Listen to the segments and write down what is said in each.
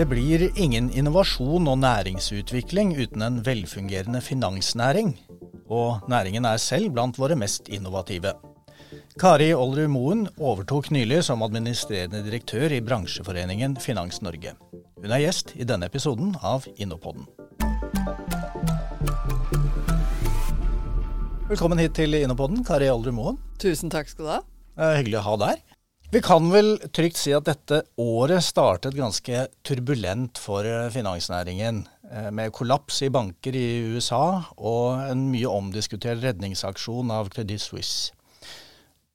Det blir ingen innovasjon og næringsutvikling uten en velfungerende finansnæring. Og næringen er selv blant våre mest innovative. Kari Olrud Moen overtok nylig som administrerende direktør i bransjeforeningen Finans Norge. Hun er gjest i denne episoden av Innopodden. Velkommen hit til Innopodden, Kari Olrud Moen. Tusen takk skal du ha. Hyggelig å ha deg her. Vi kan vel trygt si at dette året startet ganske turbulent for eh, finansnæringen. Eh, med kollaps i banker i USA og en mye omdiskutert redningsaksjon av Credit Suisse.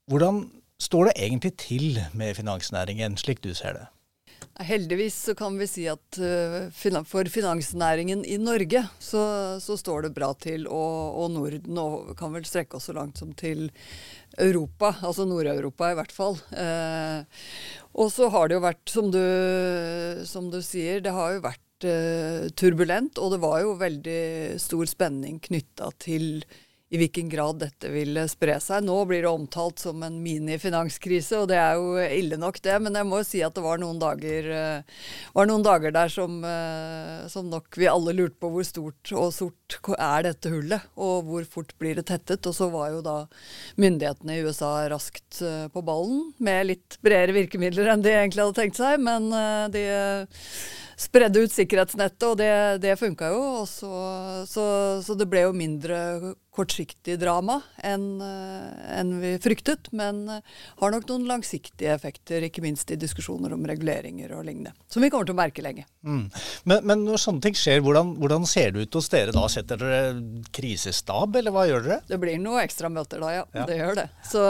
Hvordan står det egentlig til med finansnæringen, slik du ser det? Heldigvis så kan vi si at uh, for finansnæringen i Norge så, så, står det bra til. Og, og Norden og kan vel strekke oss så langt som til Europa, altså Nord-Europa i hvert fall. Eh, og så har det jo vært, som du, som du sier, det har jo vært eh, turbulent. Og det var jo veldig stor spenning knytta til i hvilken grad dette vil spre seg. Nå blir det omtalt som en minifinanskrise, og det er jo ille nok, det. Men jeg må jo si at det var noen dager, eh, var noen dager der som, eh, som, nok vi alle lurte på hvor stort og sort er dette hullet, og hvor fort blir det tettet. Og så var jo da myndighetene i USA raskt eh, på ballen, med litt bredere virkemidler enn de egentlig hadde tenkt seg. men de spredde ut sikkerhetsnettet, og det, det funka jo. Så, så, så, det ble jo mindre kortsiktig drama enn eh, en vi fryktet. Men eh, har nok noen langsiktige effekter, ikke minst i diskusjoner om reguleringer og lignende. Som vi kommer til å merke lenge. Mm. Men, men, når sånne ting skjer, hvordan, hvordan, ser det ut hos dere da? Setter dere krisestab, eller hva gjør dere? Det blir noen ekstramøter da, ja. ja. Det gjør det. Så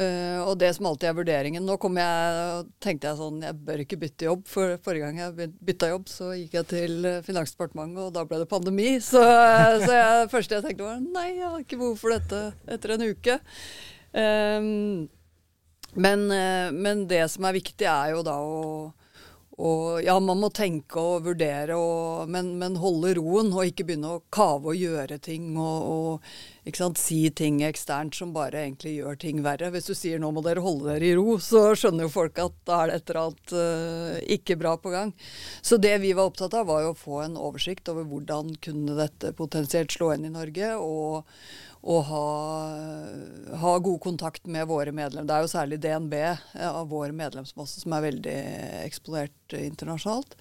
Uh, og det som alltid er vurderingen Nå kom jeg, tenkte jeg sånn Jeg bør ikke bytte jobb. For forrige gang jeg bytta jobb, så gikk jeg til Finansdepartementet, og da ble det pandemi. Så, så det første jeg tenkte var nei, jeg har ikke behov for dette etter en uke. Um, men, men, det som er viktig, er jo da å og ja, man må tenke og vurdere, og, men, men, holde roen og ikke begynne å kave og gjøre ting og, og sant, si ting eksternt som bare egentlig gjør ting verre. Hvis du sier nå må dere holde dere i ro, så skjønner jo folk at da er det et eller annet uh, ikke bra på gang. Så det vi var opptatt av, var jo å få en oversikt over hvordan kunne dette potensielt slå inn i Norge. og og ha, ha, god kontakt med våre medlemmer. Det er jo særlig DNB av vår medlemsmasse som er veldig eksponert internasjonalt.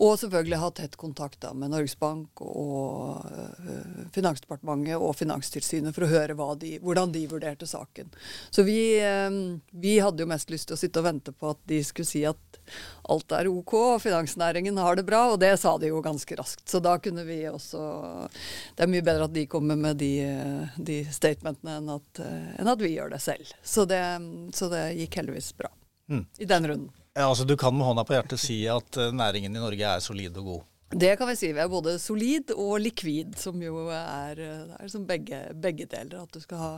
Og selvfølgelig ha tett kontakt da, med Norges Bank og uh, Finansdepartementet og Finanstilsynet for å høre de, hvordan de vurderte saken. Så vi, uh, vi hadde jo mest lyst til å sitte og vente på at de skulle si at alt er OK og finansnæringen har det bra, og det sa de jo ganske raskt. Så da kunne vi også Det er mye bedre at de kommer med de, de statementene enn at, enn at, vi gjør det selv. Så det, så det gikk heldigvis bra mm. i den runden. Ja, altså Du kan med hånda på hjertet si at eh, næringen i Norge er solid og god? Det kan vi si. Vi er både solid og likvid, som jo er, er som begge, begge, deler. At du skal ha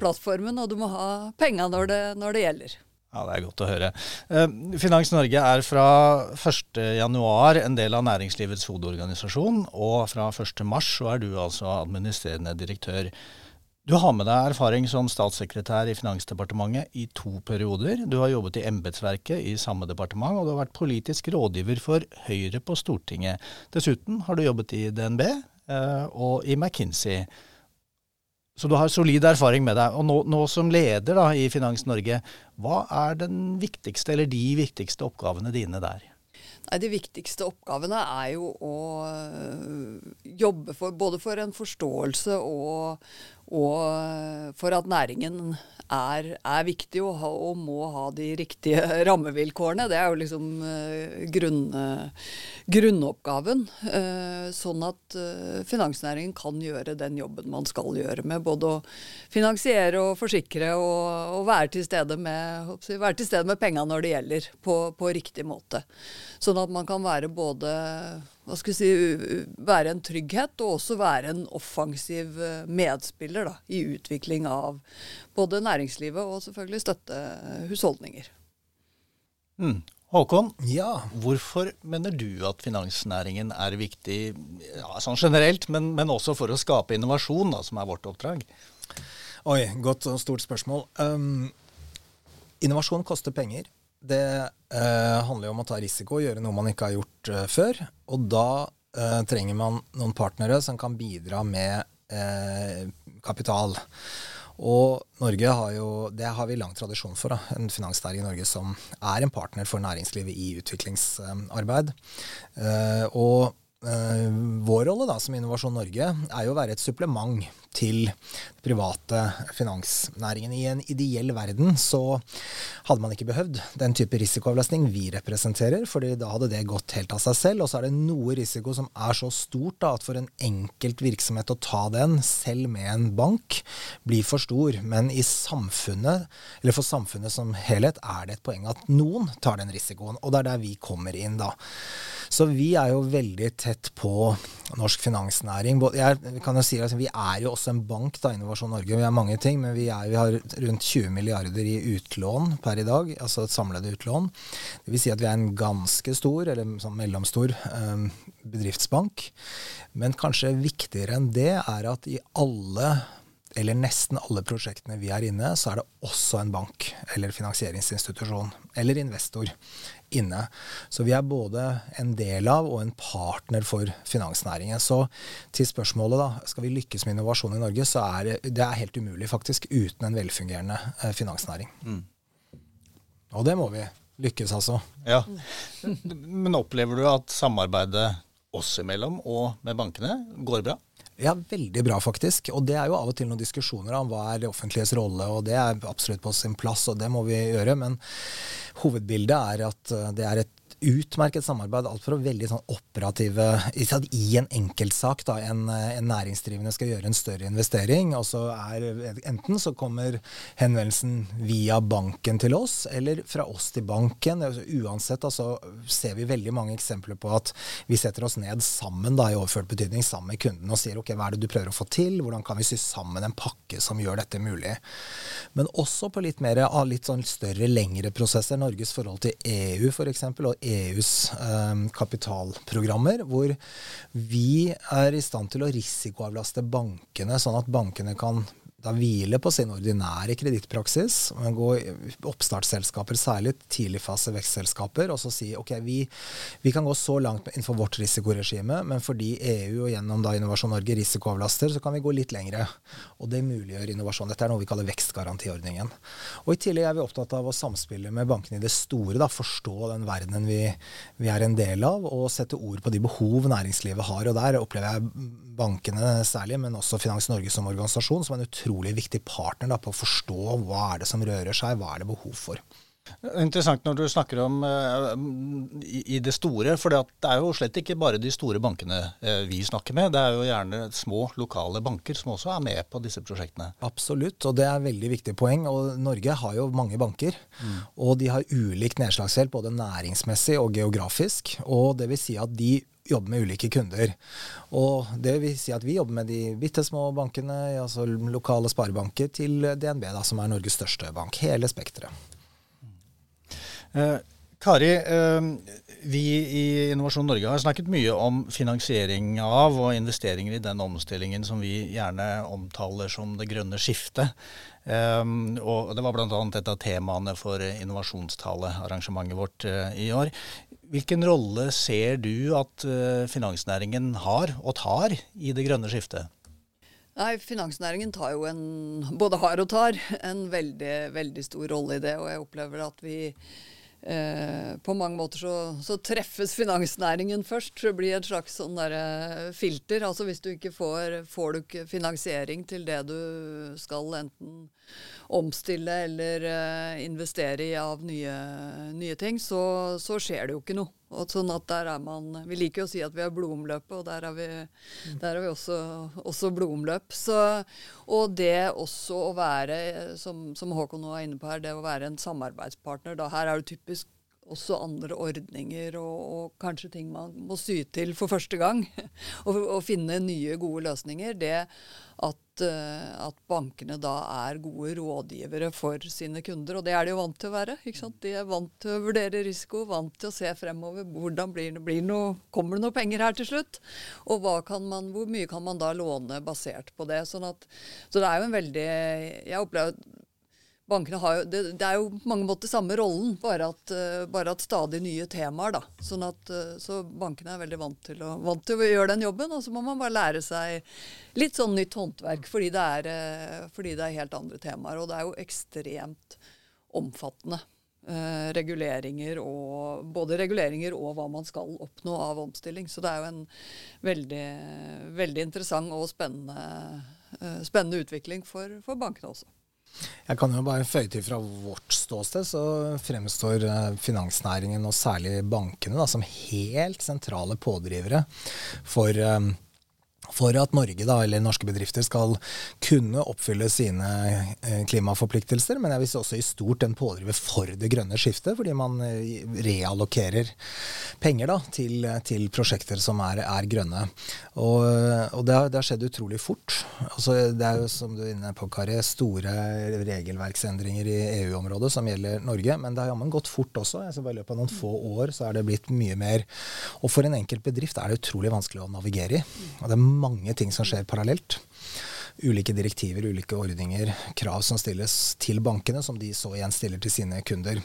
plattformen, og du må ha penga når, når det gjelder. Ja, Det er godt å høre. Eh, Finans Norge er fra 1.1 en del av næringslivets hovedorganisasjon, og fra 1.3 så er du altså administrerende direktør. Du har med deg erfaring som statssekretær i Finansdepartementet i to perioder. Du har jobbet i embetsverket i samme departement, og du har vært politisk rådgiver for Høyre på Stortinget. Dessuten har du jobbet i DNB eh, og i McKinsey. Så du har solid erfaring med deg. Og nå, nå som leder da, i Finans Norge, hva er den viktigste, eller de viktigste oppgavene dine der? Nei, De viktigste oppgavene er jo å øh, jobbe for, både for en forståelse og, og for at næringen er, er viktig og, ha, og, må ha de riktige rammevilkårene. Det er jo liksom uh, grunn, uh, grunnoppgaven. Sånn at finansnæringen kan gjøre den jobben man skal gjøre med både å finansiere og forsikre og, og være til stede med, være med penga når det gjelder, på, på riktig måte. Sånn at man kan være både hva skal si, være en trygghet, og også være en offensiv eh, medspiller da, i utvikling av både næringslivet og selvfølgelig støtte husholdninger. Mm. Håkon, ja. hvorfor mener du at finansnæringen er viktig ja, sånn generelt, men, men, også for å skape innovasjon, da, som er vårt oppdrag? Oi, godt og stort spørsmål. Um, innovasjon koster penger. Det eh, handler jo om å ta risiko og gjøre noe man ikke har gjort eh, før. Og da eh, trenger man noen partnere som kan bidra med eh, kapital. Og Norge har jo, det har vi lang tradisjon for, da, en finansnæring i Norge som er en partner for næringslivet i utviklingsarbeid. Eh, og Eh, vår rolle da, som Innovasjon Norge er jo å være et supplement til private finansnæringen. I en ideell verden så hadde man ikke behøvd den type risikoavlastning vi representerer, fordi da hadde det gått helt av seg selv. Og så er det noe risiko som er så stort da, at for en enkelt virksomhet å ta den, selv med en bank, blir for stor. Men i samfunnet, eller for samfunnet som helhet, er det et poeng at noen tar den risikoen. Og det er der vi kommer inn da. Så vi er jo veldig tett på norsk finansnæring. Jeg kan jo si at Vi er jo også en bank, da, Innovasjon Norge. Vi er mange ting, men vi, er, vi har rundt 20 milliarder i utlån per i dag. Altså et samlede utlån. Det vil si at vi er en ganske stor, eller sånn mellomstor, eh, bedriftsbank. Men kanskje viktigere enn det er at i alle eller nesten alle prosjektene vi er inne, så er det også en bank eller finansieringsinstitusjon eller investor inne. Så vi er både en del av og en partner for finansnæringen. Så til spørsmålet, da. Skal vi lykkes med innovasjon i Norge, så er det, er helt umulig, faktisk, uten en velfungerende eh, finansnæring. Mm. Og det må vi lykkes, altså. Ja. Men opplever du at samarbeidet oss imellom og med bankene går bra? Ja, veldig bra, faktisk. Og det er jo av og til noen diskusjoner om hva er det offentliges rolle, og det er absolutt på sin plass, og det må vi gjøre. Men hovedbildet er at eh, det er et utmerket samarbeid. Alt fra veldig sånn operative I en enkeltsak, da, en, en, næringsdrivende skal gjøre en større investering, og så er enten så kommer henvendelsen via banken til oss, eller fra oss til banken. Uansett altså, ser vi veldig mange eksempler på at vi setter oss ned sammen da, i overført betydning sammen med kunden og sier ok, hva er det du prøver å få til, hvordan kan vi sy sammen en pakke som gjør dette mulig. Men også på litt mer av litt sånn større, lengre prosesser. Norges forhold til EU f.eks. og EUs eh, kapitalprogrammer, hvor vi er i stand til å risikoavlaste bankene, sånn at bankene kan da hvile på sin ordinære kredittpraksis, gå oppstartsselskaper, særlig tidligfase vekstselskaper, og så si ok, vi, vi, kan gå så langt innenfor vårt risikoregime, men fordi EU og gjennom da Innovasjon Norge risikoavlaster, så kan vi gå litt lengre. Og det muliggjør innovasjon. Dette er noe vi kaller vekstgarantiordningen. Og I tillegg er vi opptatt av å samspille med bankene i det store, da, forstå den verdenen vi, vi er en del av, og sette ord på de behov næringslivet har. Og der opplever jeg bankene særlig, men også Finans Norge som organisasjon, som en utrolig viktig partner da, på å forstå hva er det som rører seg, hva er det behov for. Interessant når du snakker om uh, i, i, det store, for det er jo slett ikke bare de store bankene uh, vi snakker med. Det er jo gjerne små, lokale banker som også er med på disse prosjektene. Absolutt, og det er veldig viktig poeng. Og Norge har jo mange banker. Mm. Og de har ulikt nedslagshjelp, både næringsmessig og geografisk. Og det vil si at de jobber med ulike kunder. Og det vil si at vi jobber med de bitte små bankene, altså lokale sparebanker, til DNB, da, som er Norges største bank. Hele spekteret. Eh, Kari, eh, vi i Innovasjon Norge har snakket mye om finansiering av og investeringer i den omstillingen som vi gjerne omtaler som det grønne skiftet. Um, og Det var bl.a. et av temaene for innovasjonstalearrangementet vårt uh, i år. Hvilken rolle ser du at uh, finansnæringen har, og tar, i det grønne skiftet? Nei, Finansnæringen tar jo en, både har og tar, en veldig, veldig stor rolle i det. Og jeg opplever at vi Eh, på mange måter så, så, treffes finansnæringen først. Det blir et slags sånn der, eh, filter. Altså Hvis du ikke får, får du ikke finansiering til det du skal enten omstille eller uh, investere i av nye, nye ting, så, så, skjer det jo ikke noe. Og sånn at der er man, Vi liker jo å si at vi har blodomløpet, og der er vi, mm. der er vi også, også blodomløp. Så, og det også å være, som, som Håkon nå er inne på her, det å være en samarbeidspartner. da Her er det typisk også andre ordninger og, og, kanskje ting man må sy til for første gang. og, og, finne nye, gode løsninger. Det at, uh, at, bankene da er gode rådgivere for sine kunder. Og det er de jo vant til å være. De er vant til å vurdere risiko, vant til å se fremover. Hvordan blir det, blir noe, Kommer det noe penger her til slutt? Og man, hvor mye kan man da låne basert på det? Sånn at, så det er jo en veldig Jeg opplever bankene har jo, det, det, er jo på mange måter samme rollen, bare at, uh, bare at stadig nye temaer. da. Sånn at, uh, så bankene er veldig vant til, å, vant til, å, gjøre den jobben, og så må man bare lære seg litt sånn nytt håndverk, fordi det er, uh, fordi det er helt andre temaer. Og det er jo ekstremt omfattende. reguleringer og, både reguleringer og hva man skal oppnå av omstilling. Så det er jo en veldig, veldig interessant og spennende, spennende utvikling for, for bankene også. Jeg kan jo bare føye til fra vårt ståsted, så fremstår eh, finansnæringen og særlig bankene da, som helt sentrale pådrivere for eh, for at Norge da, eller norske bedrifter skal kunne oppfylle sine eh, klimaforpliktelser. Men jeg vil også i stort en pådriver for det grønne skiftet, fordi man eh, reallokerer penger da, til, til prosjekter som er, er grønne. Og, og det, har, det, har, skjedd utrolig fort. Altså, det er jo, som du er inne på, Kari, store regelverksendringer i EU-området som gjelder Norge. Men det har jammen gått fort også. Altså, I løpet av noen få år så er det blitt mye mer. Og for en enkelt bedrift er det utrolig vanskelig å navigere i. Og det er mange ting som skjer parallelt. Ulike direktiver, ulike ordninger, krav som stilles til bankene, som de så igjen stiller til sine kunder.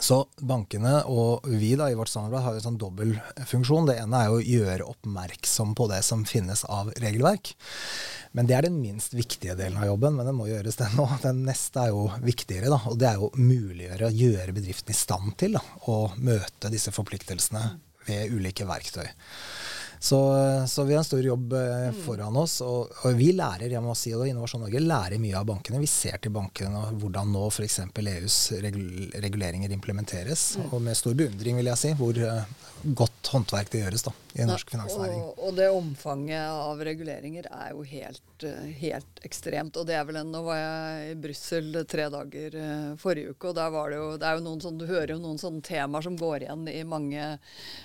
Så bankene og vi da i vårt samarbeid har en sånn dobbel funksjon. Det ene er å gjøre oppmerksom på det som finnes av regelverk. Men det er den minst viktige delen av jobben, men det må gjøres den nå. Den neste er jo viktigere, da. Og det er jo muliggjøre å gjøre bedriften i stand til da, å møte disse forpliktelsene ved ulike verktøy. Så, så, vi har en stor jobb eh, mm. foran oss. Og, og, vi lærer jeg må si det, Innovasjon Norge lærer mye av bankene. Vi ser til bankene og hvordan nå f.eks. EUs reguleringer implementeres. Mm. Og med stor beundring, vil jeg si, hvor uh, godt håndverk det gjøres da, i norsk finansnæring. Og, og, det omfanget av reguleringer er jo helt, uh, helt ekstremt. Og det er vel en, Nå var jeg i Brussel tre dager uh, forrige uke, og der var det jo, det er jo noen sånn, du hører jo noen sånne temaer som går igjen i mange,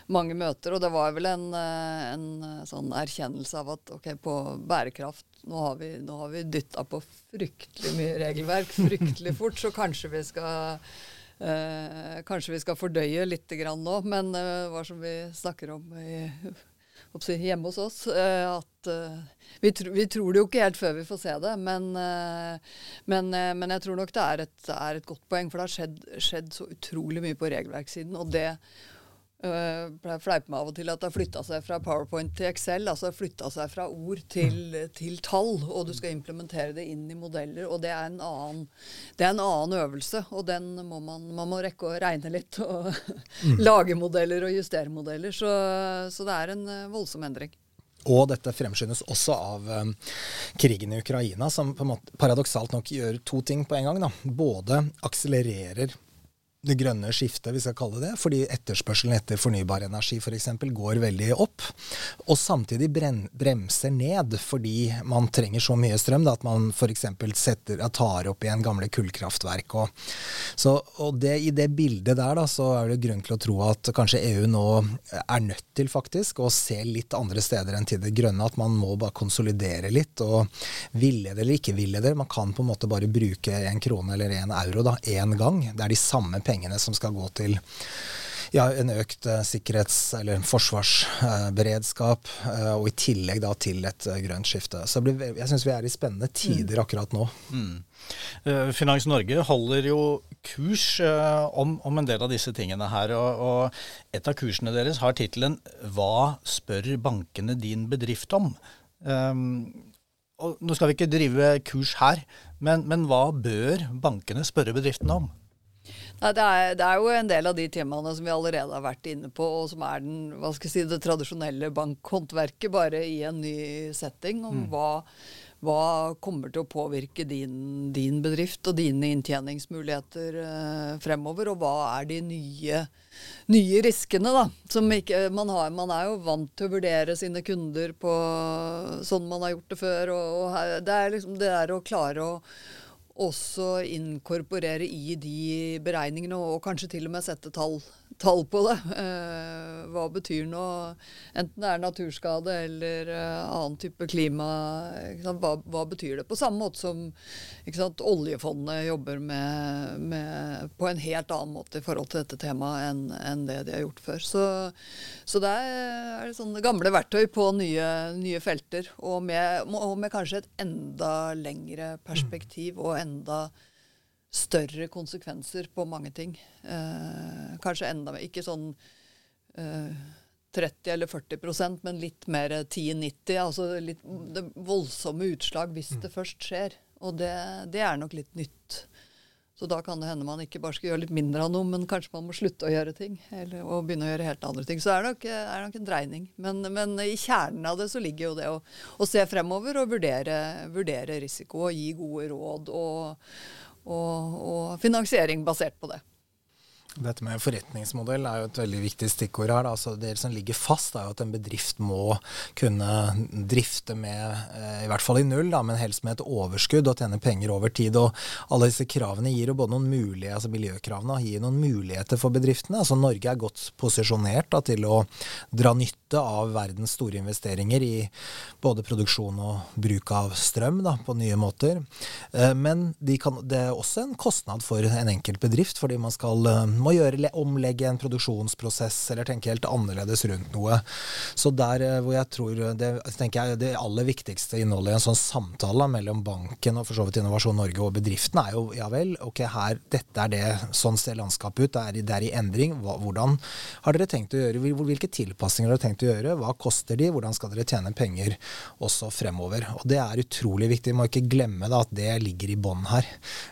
mange møter. Og det var vel en en eh, sånn erkjennelse av at ok, på bærekraft nå har vi, nå vi dytta på fryktelig mye regelverk fryktelig fort, så kanskje vi skal eh, kanskje vi skal fordøye litt grann nå. Men eh, hva som vi snakker om i, hjemme hos oss, eh, at eh, vi, tr vi, tror det jo ikke helt før vi får se det. Men, eh, men, men jeg tror nok det er et, er et, godt poeng, for det har skjedd, skjedd så utrolig mye på regelverkssiden. og det Uh, fleiper meg av og til at det har flytta seg fra PowerPoint til Excel. altså flytta seg fra ord til, mm. til, tall, og du skal implementere det inn i modeller. og Det er en annen, er en annen øvelse, og den må man, man må rekke å regne litt. og mm. Lage modeller og justere modeller. Så, så det er en uh, voldsom endring. Og dette fremskyndes også av um, krigen i Ukraina, som på en måte paradoksalt nok gjør to ting på en gang. Da. Både akselererer det grønne skiftet, vi skal kalle det, fordi etterspørselen etter fornybar energi f.eks. For går veldig opp. Og samtidig bremser ned fordi man trenger så mye strøm da, at man f.eks. tar opp igjen gamle kullkraftverk. Og, så, og det, i det bildet der da, så er det grunn til å tro at kanskje EU nå er nødt til faktisk å se litt andre steder enn til det grønne. At man må bare konsolidere litt. Og ville det eller ikke ville det. Man kan på en måte bare bruke en krone eller en euro da, én gang. Det er de samme pengene som skal gå til ja, en økt uh, sikkerhets- eller forsvarsberedskap, uh, og i tillegg da til et uh, grønt skifte. Så blir, jeg syns vi er i spennende tider mm. akkurat nå. Mm. Finans Norge holder jo kurs om, om, en del av disse tingene her. Og, og et av kursene deres har tittelen 'Hva spør bankene din bedrift om?' Um, og nå skal vi ikke drive kurs her, men, men hva bør bankene spørre bedriftene om? Nei, det er, det er, jo en del av de temaene som vi allerede har vært inne på, og som er den, hva skal jeg si, det tradisjonelle bankhåndverket, bare i en ny setting. om mm. hva, hva kommer til å påvirke din, din bedrift og dine inntjeningsmuligheter eh, fremover? Og hva er de nye, nye riskene, da? Som ikke, man, har, man, er jo vant til å vurdere sine kunder på sånn man har gjort det før. Og, og her, det er liksom det der å klare å også inkorporere i de beregningene, og kanskje til og med sette tall tall på det. Eh, hva betyr noe, enten det er naturskade eller eh, annen type klima. Hva, hva, betyr det? På samme måte som sant, oljefondet jobber med, med, på en helt annen måte i forhold til dette temaet enn, enn det de har gjort før. Så, så det er sånne gamle verktøy på nye, nye felter, og med, og med, kanskje et enda lengre perspektiv og enda større konsekvenser på mange ting. Eh, kanskje enda mer. Ikke sånn eh, 30 eller 40% men litt mer 10-90. Altså litt voldsomme utslag hvis det først skjer. Og det, det, er nok litt nytt. Så da kan det hende man ikke bare skal gjøre litt mindre av noe, men kanskje man må slutte å gjøre ting. Eller, og begynne å gjøre helt andre ting. Så det er nok, er nok en dreining. Men, men, i kjernen av det så ligger jo det å, å se fremover og vurdere, vurdere risiko og gi gode råd. og og, og finansiering basert på det. Dette med forretningsmodell er jo et veldig viktig stikkord her. Altså det som ligger fast, er jo at en bedrift må kunne drifte med, eh, i hvert fall i null, da, men helst med et overskudd og tjene penger over tid. Og alle disse kravene gir jo både noen muligheter, altså miljøkravene gir noen muligheter for bedriftene. Altså Norge er godt posisjonert da, til å dra nytte av verdens store investeringer i både produksjon og bruk av strøm da, på nye måter. Eh, men de kan, det er også en kostnad for en enkelt bedrift, fordi man skal eh, må gjøre, omlegge en produksjonsprosess eller tenke helt annerledes rundt noe. Så der eh, hvor jeg tror det, jeg, det aller viktigste innholdet i en sånn samtale mellom banken og for så vidt Innovasjon Norge og bedriften er jo ja vel, ok, her, dette er det, sånn ser landskapet ut, det er, det er i endring. Hva, hvordan har dere tenkt å gjøre, hvilke tilpasninger har dere tenkt å gjøre, hva koster de, hvordan skal dere tjene penger også fremover. Og Det er utrolig viktig. Vi må ikke glemme da, at det ligger i bånn her.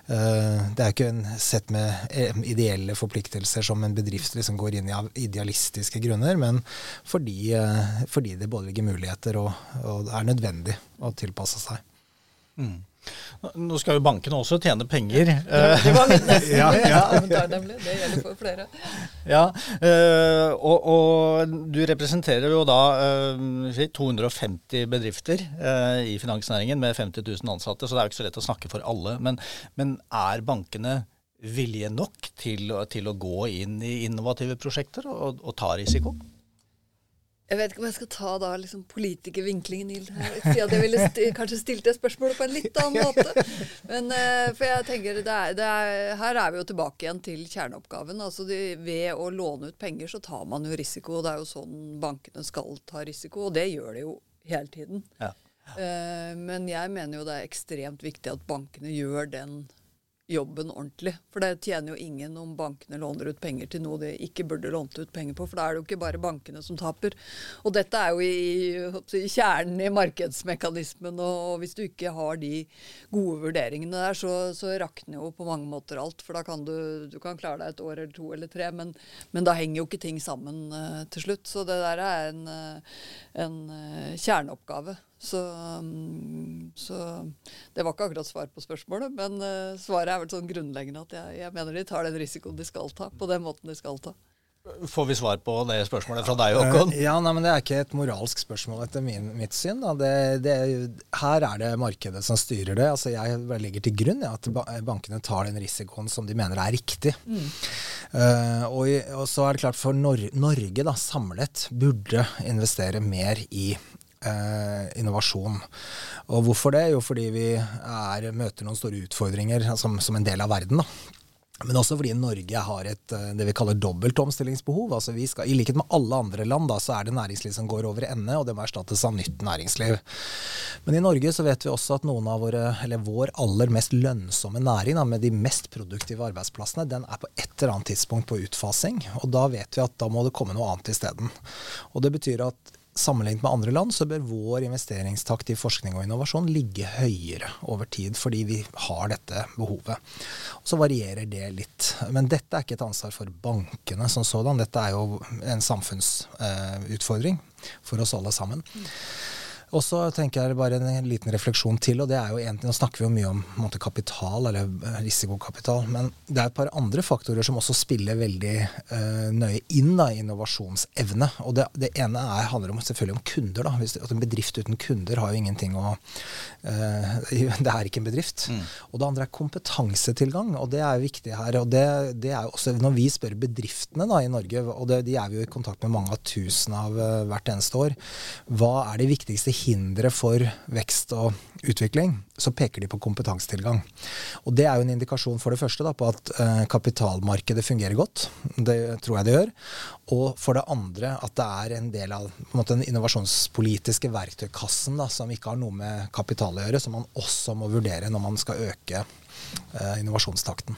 Uh, det er ikke en sett med eh, ideelle forpliktelser forpliktelser som en bedrift liksom går inn i av idealistiske grunner, men fordi, eh, fordi det både ligger muligheter og, og er nødvendig å tilpasse seg. Mm. Nå skal jo bankene også tjene penger. Det var mitt neste ja, ja. kommentar, nemlig. Det gjelder for flere. Ja, eh, og, og, du representerer jo da 250 eh, bedrifter i finansnæringen med 50 000 ansatte, så det er jo ikke så lett å snakke for alle. Men, men er bankene vilje nok til, til, å gå inn i innovative prosjekter og, og, ta risiko? Jeg vet ikke om jeg skal ta da liksom politikervinklingen i det. Siden jeg ville st kanskje stilt det spørsmålet på en litt annen måte. Men uh, for jeg tenker det er, det er, Her er vi jo tilbake igjen til kjerneoppgaven. altså de, Ved å låne ut penger så tar man jo risiko. og Det er jo sånn bankene skal ta risiko, og det gjør de jo hele tiden. Ja. Uh, men jeg mener jo det er ekstremt viktig at bankene gjør den jobben ordentlig. For det tjener jo ingen om bankene låner ut penger til noe de ikke burde lånt ut penger på. For da er det jo ikke bare bankene som taper. Og dette er jo i, i kjernen i markedsmekanismen. Og hvis du ikke har de gode vurderingene der, så, så rakner jo på mange måter alt. For da kan du, du kan klare deg et år eller to eller tre, men, men da henger jo ikke ting sammen uh, til slutt. Så det der er en, uh, en uh, kjerneoppgave. Så, um, så, det var ikke akkurat svar på spørsmålet, men uh, svaret er vel sånn grunnleggende at jeg, jeg, mener de tar den risikoen de skal ta, på den måten de skal ta. Får vi svar på det spørsmålet fra deg, Håkon? Ja, nei, men Det er ikke et moralsk spørsmål etter min, mitt syn. Det, det, her er det markedet som styrer det. Altså, jeg legger til grunn ja, at bankene tar den risikoen som de mener er riktig. Mm. Uh, og, og, så er det klart for Nor Norge da, samlet burde investere mer i eh, innovasjon. Og hvorfor det? Jo, fordi vi er, møter noen store utfordringer som, som en del av verden. da. Men også fordi Norge har et eh, det vi kaller dobbelt omstillingsbehov. Altså vi skal, I likhet med alle andre land da, så er det næringsliv som går over ende, og det må erstattes av nytt næringsliv. Men i Norge så vet vi også at noen av våre, eller vår aller mest lønnsomme næring, da, med de mest produktive arbeidsplassene, den er på et eller annet tidspunkt på utfasing. Og da vet vi at da må det komme noe annet isteden. Og det betyr at sammenlignet med andre land, så bør vår investeringstakt i forskning og innovasjon ligge høyere over tid, fordi vi har dette behovet. Så varierer det litt. Men dette er ikke et ansvar for bankene som sådan. Dette er jo en samfunnsutfordring eh, for oss alle sammen. Og så tenker jeg bare en liten refleksjon til, og det er jo egentlig, Nå snakker vi jo mye om måte, kapital, eller eh, risikokapital, men det er et par andre faktorer som også spiller veldig uh, nøye inn da, i innovasjonsevne. Og det, det ene er, handler om, selvfølgelig om kunder. da, Hvis, at En bedrift uten kunder har jo ingenting å uh, Det er ikke en bedrift. Mm. Og det andre er kompetansetilgang, og det er jo viktig her. og det, det er jo også, Når vi spør bedriftene da, i Norge, og det, de er vi jo i kontakt med mange av tusen av uh, hvert eneste år, hva er det viktigste hindre for vekst og utvikling, så peker de på kompetansetilgang. Og Det er jo en indikasjon for det første da, på at eh, kapitalmarkedet fungerer godt. Det tror jeg det gjør. Og for det andre at det er en del av en måte, den innovasjonspolitiske verktøykassen da, som ikke har noe med kapital å gjøre, som man også må vurdere når man skal øke eh, innovasjonstakten.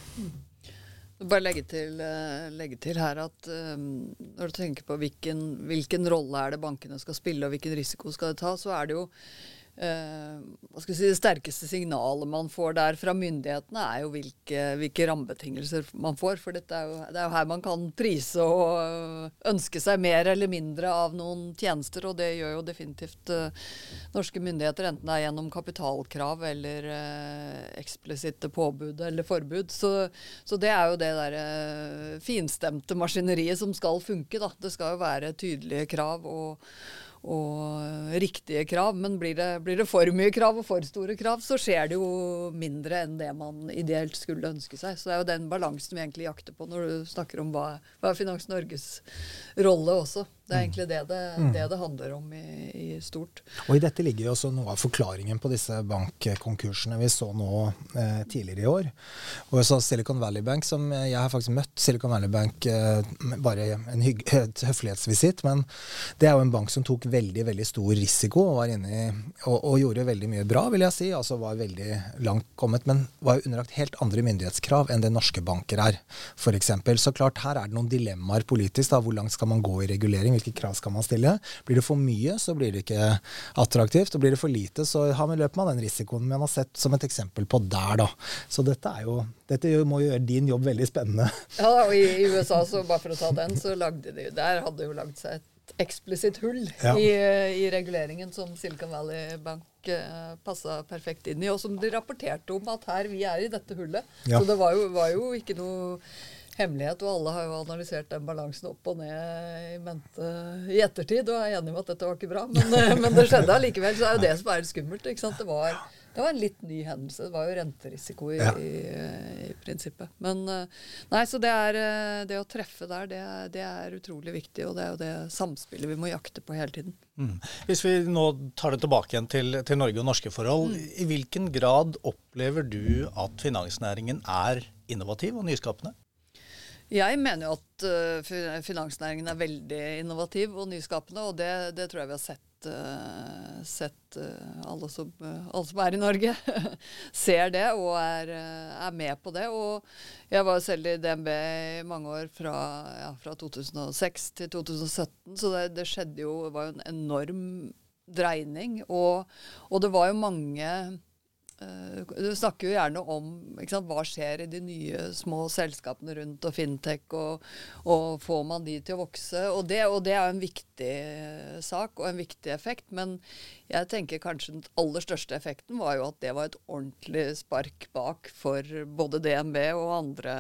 Bare legge til, eh, legge til her at um, når du tenker på hvilken, hvilken rolle er det bankene skal spille, og hvilken risiko skal de ta, så er det jo si, Det sterkeste signalet man får der fra myndighetene, er jo hvilke, hvilke rammebetingelser man får. For er jo, det er jo her man kan prise og ønske seg mer eller mindre av noen tjenester. Og det gjør jo definitivt uh, norske myndigheter, enten det er gjennom kapitalkrav eller uh, eksplisitte påbud eller forbud. Så, så, det er jo det derre finstemte maskineriet som skal funke. da. Det skal jo være tydelige krav. og og riktige krav. Men blir det, blir det, for mye krav og for store krav, så skjer det jo mindre enn det man ideelt skulle ønske seg. Så det er jo den balansen vi egentlig jakter på når du snakker om hva, hva er Finans Norges rolle også. Det er egentlig det det, mm. det, det handler om i, i, stort. Og I dette ligger jo også noe av forklaringen på disse bankkonkursene vi så nå eh, tidligere i år. Og så Silicon Valley Bank, som jeg har faktisk møtt Silicon Valley Bank eh, bare en høflighetsvisitt, men det er jo en bank som tok veldig veldig stor risiko og var inne i, og, og, gjorde veldig mye bra, vil jeg si. Altså var veldig langt kommet, men var jo underlagt helt andre myndighetskrav enn det norske banker er, f.eks. Så klart, her er det noen dilemmaer politisk. da, Hvor langt skal man gå i regulering? Hvilke krav skal man stille. Blir det for mye, så blir det ikke attraktivt. og Blir det for lite, så har man løper man den risikoen man har sett som et eksempel på der. da. Så dette, er jo, dette må jo gjøre din jobb veldig spennende. Ja, og i, i USA, så bare for å ta den, så lagde de Der hadde jo lagd seg et eksplisitt hull ja. i, i, reguleringen som Silicon Valley Bank eh, passa perfekt inn i, og som de rapporterte om at her vi er i dette hullet. Ja. Så det var jo, var jo ikke noe hemmelighet, og alle har jo analysert den balansen opp og ned i mente i ettertid og er enige om at dette var ikke bra. Men, eh, men det skjedde allikevel. Så er jo det som er skummelt. ikke sant? Det var, det var en litt ny hendelse. Det var jo renterisiko i, ja. i, i prinsippet. Men eh, nei, så det, er, eh, det å treffe der, det, det, er utrolig viktig. Og det er jo det samspillet vi må jakte på hele tiden. Mm. Hvis vi nå tar det tilbake igjen til, til Norge og norske forhold. Mm. I hvilken grad opplever du at finansnæringen er innovativ og nyskapende? Jeg mener jo at uh, finansnæringen er veldig innovativ og nyskapende, og det, det tror jeg vi har sett, uh, sett uh, alle, som, alle, som, er i Norge, ser det og er, er, med på det. Og jeg var selv i DNB i mange år, fra, ja, fra 2006 til 2017, så det, det skjedde jo, var jo en enorm dreining. Og, og det var jo mange Eh, du snakker jo gjerne om sant, hva skjer i de nye små selskapene rundt og fintech, og, og får man de til å vokse? Og det, og det er en viktig sak og en viktig effekt. Men jeg tenker kanskje den aller største effekten var jo at det var et ordentlig spark bak for både DNB og andre,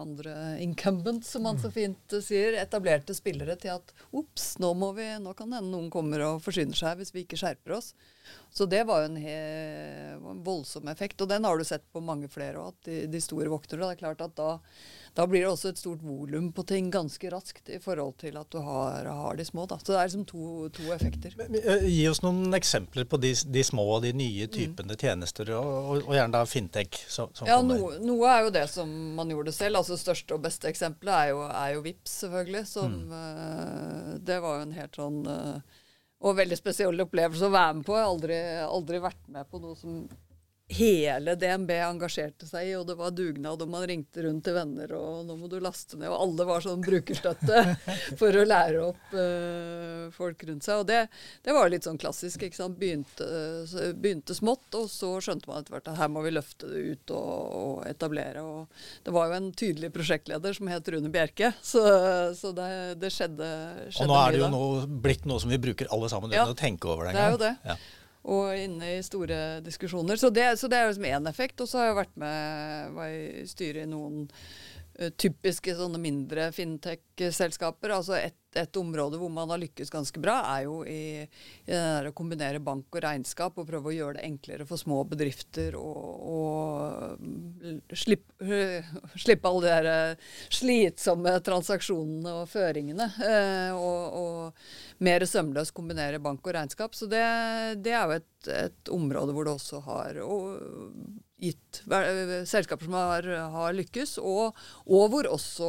andre incumbents, som man så mm. fint sier. Etablerte spillere til at ops, nå, nå kan hende noen kommer og forsyner seg hvis vi ikke skjerper oss. Så det var jo en, en, voldsom effekt. Og den har du sett på mange flere òg, at de, de, store vokter. Det er klart at da, da blir det også et stort volum på ting ganske raskt i forhold til at du har, har de små. Da. Så det er liksom to, to effekter. Men, gi oss noen eksempler på de, de små og de nye typene mm. tjenester, og, og, og, gjerne da fintech. Så, som ja, no, noe er jo det som man gjorde selv. altså Største og beste eksempelet er jo, er jo VIPS, selvfølgelig. Som, mm. uh, det var jo en helt sånn uh, og veldig spesiell opplevelse å være med på. Jeg har aldri, aldri vært med på noe som hele DNB engasjerte seg i, og det var dugnad, og man ringte rundt til venner, og nå må du laste ned, og alle var sånn brukerstøtte for å lære opp uh, folk rundt seg. Og det, det, var litt sånn klassisk. ikke sant? Begynte, begynte, smått, og så skjønte man etter hvert at her må vi løfte det ut og, og, etablere. Og det var jo en tydelig prosjektleder som het Rune Bjerke, så, så det, det, skjedde, skjedde Og nå er det jo noe, blitt noe som vi bruker alle sammen uten ja, å tenke over det engang. Det er jo det. Ja og inne i store diskusjoner. Så det, så det er liksom én effekt. Og så har jeg vært med var i styret i noen uh, typiske sånne mindre fintech-selskaper. Altså et, et, område hvor man har lykkes ganske bra, er jo i, i å kombinere bank og regnskap og prøve å gjøre det enklere for små bedrifter å slippe, slippe alle de der slitsomme transaksjonene og føringene. Uh, og, og mer sømløst kombinere bank og regnskap. Så det, det er jo et, et, område hvor det også har gitt selskaper som har, har lykkes, og, og, hvor også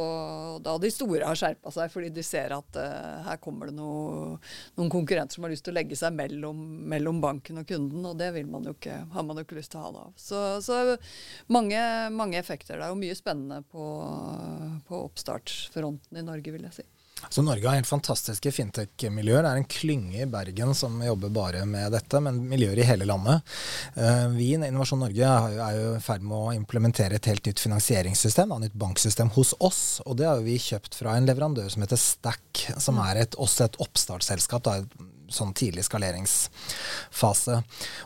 da de store har skjerpa seg fordi de ser at uh, her kommer det noe, noen konkurrenter som har lyst til å legge seg mellom, mellom, banken og kunden, og det man ikke, har man jo ikke lyst til å ha det av. Så, så mange, mange, effekter. Det er jo mye spennende på, på oppstartsfronten i Norge, vil jeg si. Så Norge har helt fantastiske fintech-miljøer. Det er en klynge i Bergen som jobber bare med dette, men miljøer i hele landet. Vi i Innovasjon Norge er jo i ferd med å implementere et helt nytt finansieringssystem, et nytt banksystem hos oss. Og det har vi kjøpt fra en leverandør som heter Stack, som er et, også et oppstartsselskap. Da, sånn tidlig skaleringsfase.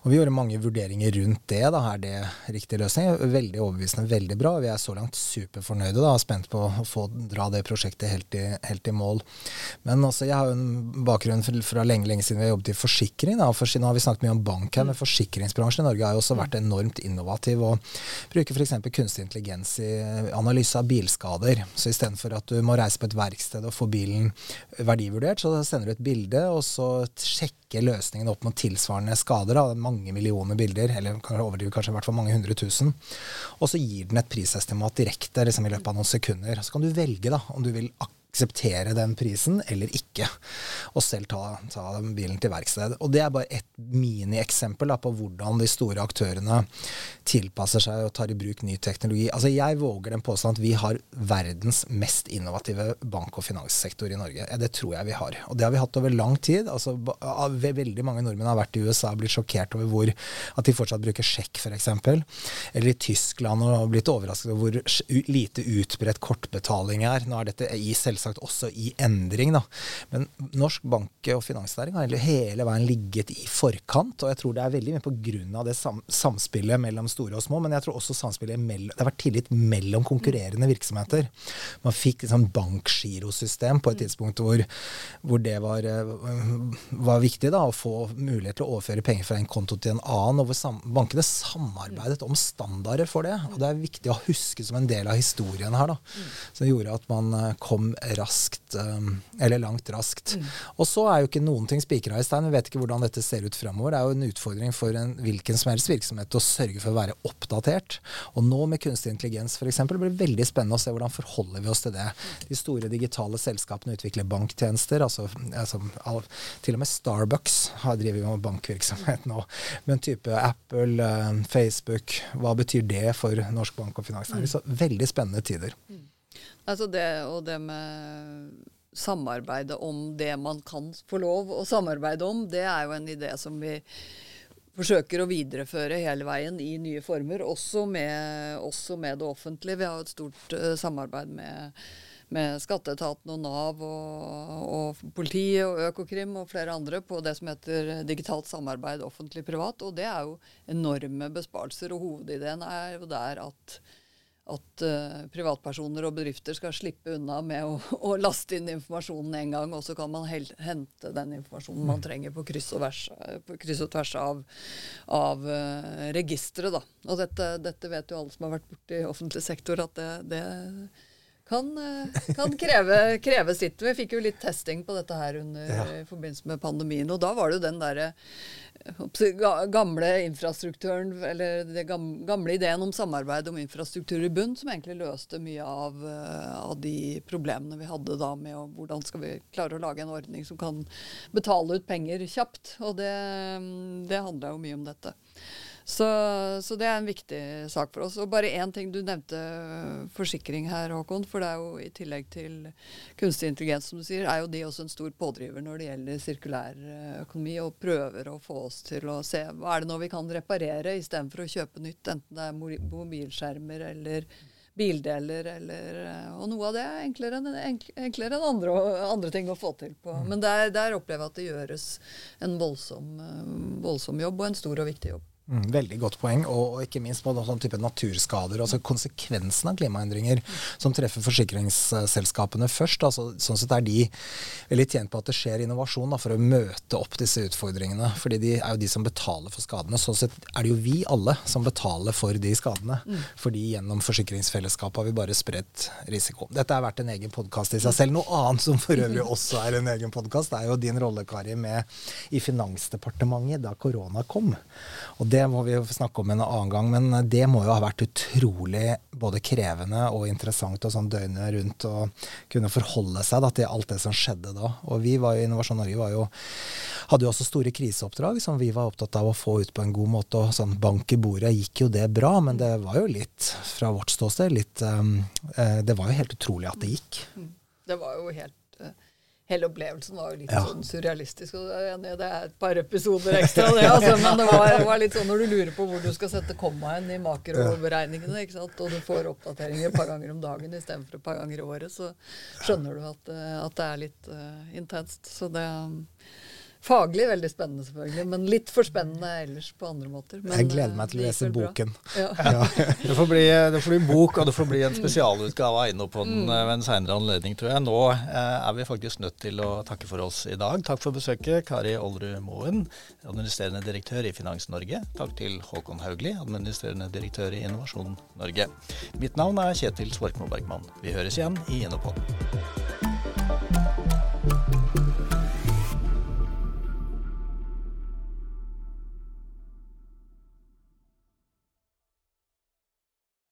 Og Vi gjorde mange vurderinger rundt det. da, Er det riktig løsning? Veldig overbevisende, veldig bra. Vi er så langt superfornøyde da, spent på å få dra det prosjektet helt i, helt i mål. Men også, jeg har jo en bakgrunn fra lenge lenge siden vi har jobbet i forsikring. Da. For, nå har vi snakket mye om bank her, men forsikringsbransjen i Norge har jo også vært enormt innovativ og bruker f.eks. kunstig intelligens i analyse av bilskader. Så istedenfor at du må reise på et verksted og få bilen verdivurdert, så sender du et bilde, og så sjekke løsningen opp mot tilsvarende skader. Da. Mange millioner bilder, eller overdriver kanskje i hvert fall mange hundre tusen. Og så gir den et prisestimat direkte liksom i løpet av noen sekunder. Så kan du velge da, om du vil akkurat akseptere den prisen eller ikke, og selv ta, ta bilen til verksted. Og Det er bare et minieksempel på hvordan de store aktørene tilpasser seg og tar i bruk ny teknologi. Altså Jeg våger den påstand at vi har verdens mest innovative bank- og finanssektor i Norge. Det tror jeg vi har. Og det har vi hatt over lang tid. Altså Veldig mange nordmenn har vært i USA og blitt sjokkert over hvor at de fortsatt bruker sjekk, f.eks. Eller i Tyskland og blitt overrasket over hvor lite utbredt kortbetaling er. Nå er dette i selskapet selvsagt også i endring. Da. Men norsk bank- og finansnæring har hele veien ligget i forkant. Og jeg tror det er veldig mye pga. det sam samspillet mellom store og små. Men jeg tror også samspillet mellom, det har vært tillit mellom konkurrerende virksomheter. Man fikk et sånn bankgirosystem på et tidspunkt hvor, hvor det var, eh, var, viktig da, å få mulighet til å overføre penger fra en konto til en annen. Og hvor sam bankene samarbeidet om standarder for det. Og det er viktig å huske som en del av historien her. da, Som gjorde at man eh, kom raskt, um, eller langt raskt. Mm. Og så er jo ikke noen ting spikra i stein. Vi vet ikke hvordan dette ser ut framover. Det er jo en utfordring for en hvilken som helst virksomhet å sørge for å være oppdatert. Og nå med kunstig intelligens f.eks. blir det veldig spennende å se hvordan forholder vi oss til det. De store digitale selskapene utvikler banktjenester. altså, altså Til og med Starbucks har driver med bankvirksomhet nå. Men type Apple, uh, Facebook, hva betyr det for norsk bank- og finansnæring? Så veldig spennende tider. Altså det, og det med samarbeidet om det man kan få lov å samarbeide om, det er jo en idé som vi forsøker å videreføre hele veien i nye former, også med, også med det offentlige. Vi har jo et stort uh, samarbeid med, med Skatteetaten og Nav og, og, politiet og Økokrim og flere andre på det som heter digitalt samarbeid offentlig-privat. Og det er jo enorme besparelser. Og hovedideen er jo der at at uh, privatpersoner og bedrifter skal slippe unna med å, å laste inn informasjonen en gang, og så kan man hente den informasjonen man mm. trenger på kryss og, vers, på kryss og tvers av, av uh, registeret. Og dette, dette, vet jo alle som har vært borti offentlig sektor, at det, det kan, eh, kan kreve, kreve, sitt. Vi fikk jo litt testing på dette her under, ja. i forbindelse med pandemien. Og da var det jo den derre eh, gamle infrastrukturen, eller den gamle ideen om samarbeid om infrastruktur i bunn, som egentlig løste mye av, eh, av de problemene vi hadde da med å, hvordan skal vi klare å lage en ordning som kan betale ut penger kjapt. Og det, det handla jo mye om dette. Så, så, det er en viktig sak for oss. Og bare én ting. Du nevnte forsikring her, Håkon. For det er jo i tillegg til kunstig intelligens, som du sier, er jo de også en stor pådriver når det gjelder sirkulær eh, økonomi, og prøver å få oss til å se hva er det nå vi kan reparere istedenfor å kjøpe nytt, enten det er mobilskjermer eller bildeler eller eh, Og noe av det er enklere enn, enklere enn andre, andre, ting å få til på. Mm. Men der, der, opplever jeg at det gjøres en voldsom, voldsom jobb, og en stor og viktig jobb. Mm, veldig godt poeng, og, og ikke minst på sånn type naturskader. altså Konsekvensen av klimaendringer som treffer forsikringsselskapene først. altså Sånn sett er de veldig tjent på at det skjer innovasjon da, for å møte opp disse utfordringene. fordi de er jo de som betaler for skadene. Sånn sett er det jo vi alle som betaler for de skadene. Mm. fordi gjennom forsikringsfellesskapet har vi bare spredt risiko. Dette har vært en egen podkast i seg selv. Noe annet som for øvrig også er en egen podkast, er jo din rolle, Kari, med i Finansdepartementet da korona kom. Og det må vi jo snakke om en annen gang, men det må jo ha vært utrolig både krevende og interessant og sånn døgnet rundt å kunne forholde seg da, til alt det som skjedde da. Og vi var jo, Innovasjon Norge jo, hadde jo også store kriseoppdrag som vi var opptatt av å få ut på en god måte. og sånn Bank i bordet gikk jo det bra, men det var jo litt, fra vårt ståsted, litt um, Det var jo helt utrolig at det gikk. Mm. Det var jo helt hele opplevelsen var jo litt ja. sånn surrealistisk. og Det er et par episoder ekstra, det, altså, men det var, var, litt sånn når du lurer på hvor du skal sette kommaen i makroberegningene, ikke sant? og du får oppdateringer et par ganger om dagen istedenfor et par ganger i året, så skjønner du at, eh, at det er litt uh, intenst. Så det Faglig veldig spennende, selvfølgelig, men litt for spennende ellers på andre måter. Men, jeg gleder meg til å lese boken. Ja. Ja. det, får bli, det, får bli, bok, og det får bli en spesialutgave av Innopodden mm. ved en seinere anledning, tror jeg. Nå eh, er vi faktisk nødt til å takke for oss i dag. Takk for besøket, Kari Olrud Moen, administrerende direktør i Finans Norge. Takk til Håkon Haugli, administrerende direktør i Innovasjon Norge. Mitt navn er Kjetil Svorkmo Bergman. Vi høres igjen i Innopodden.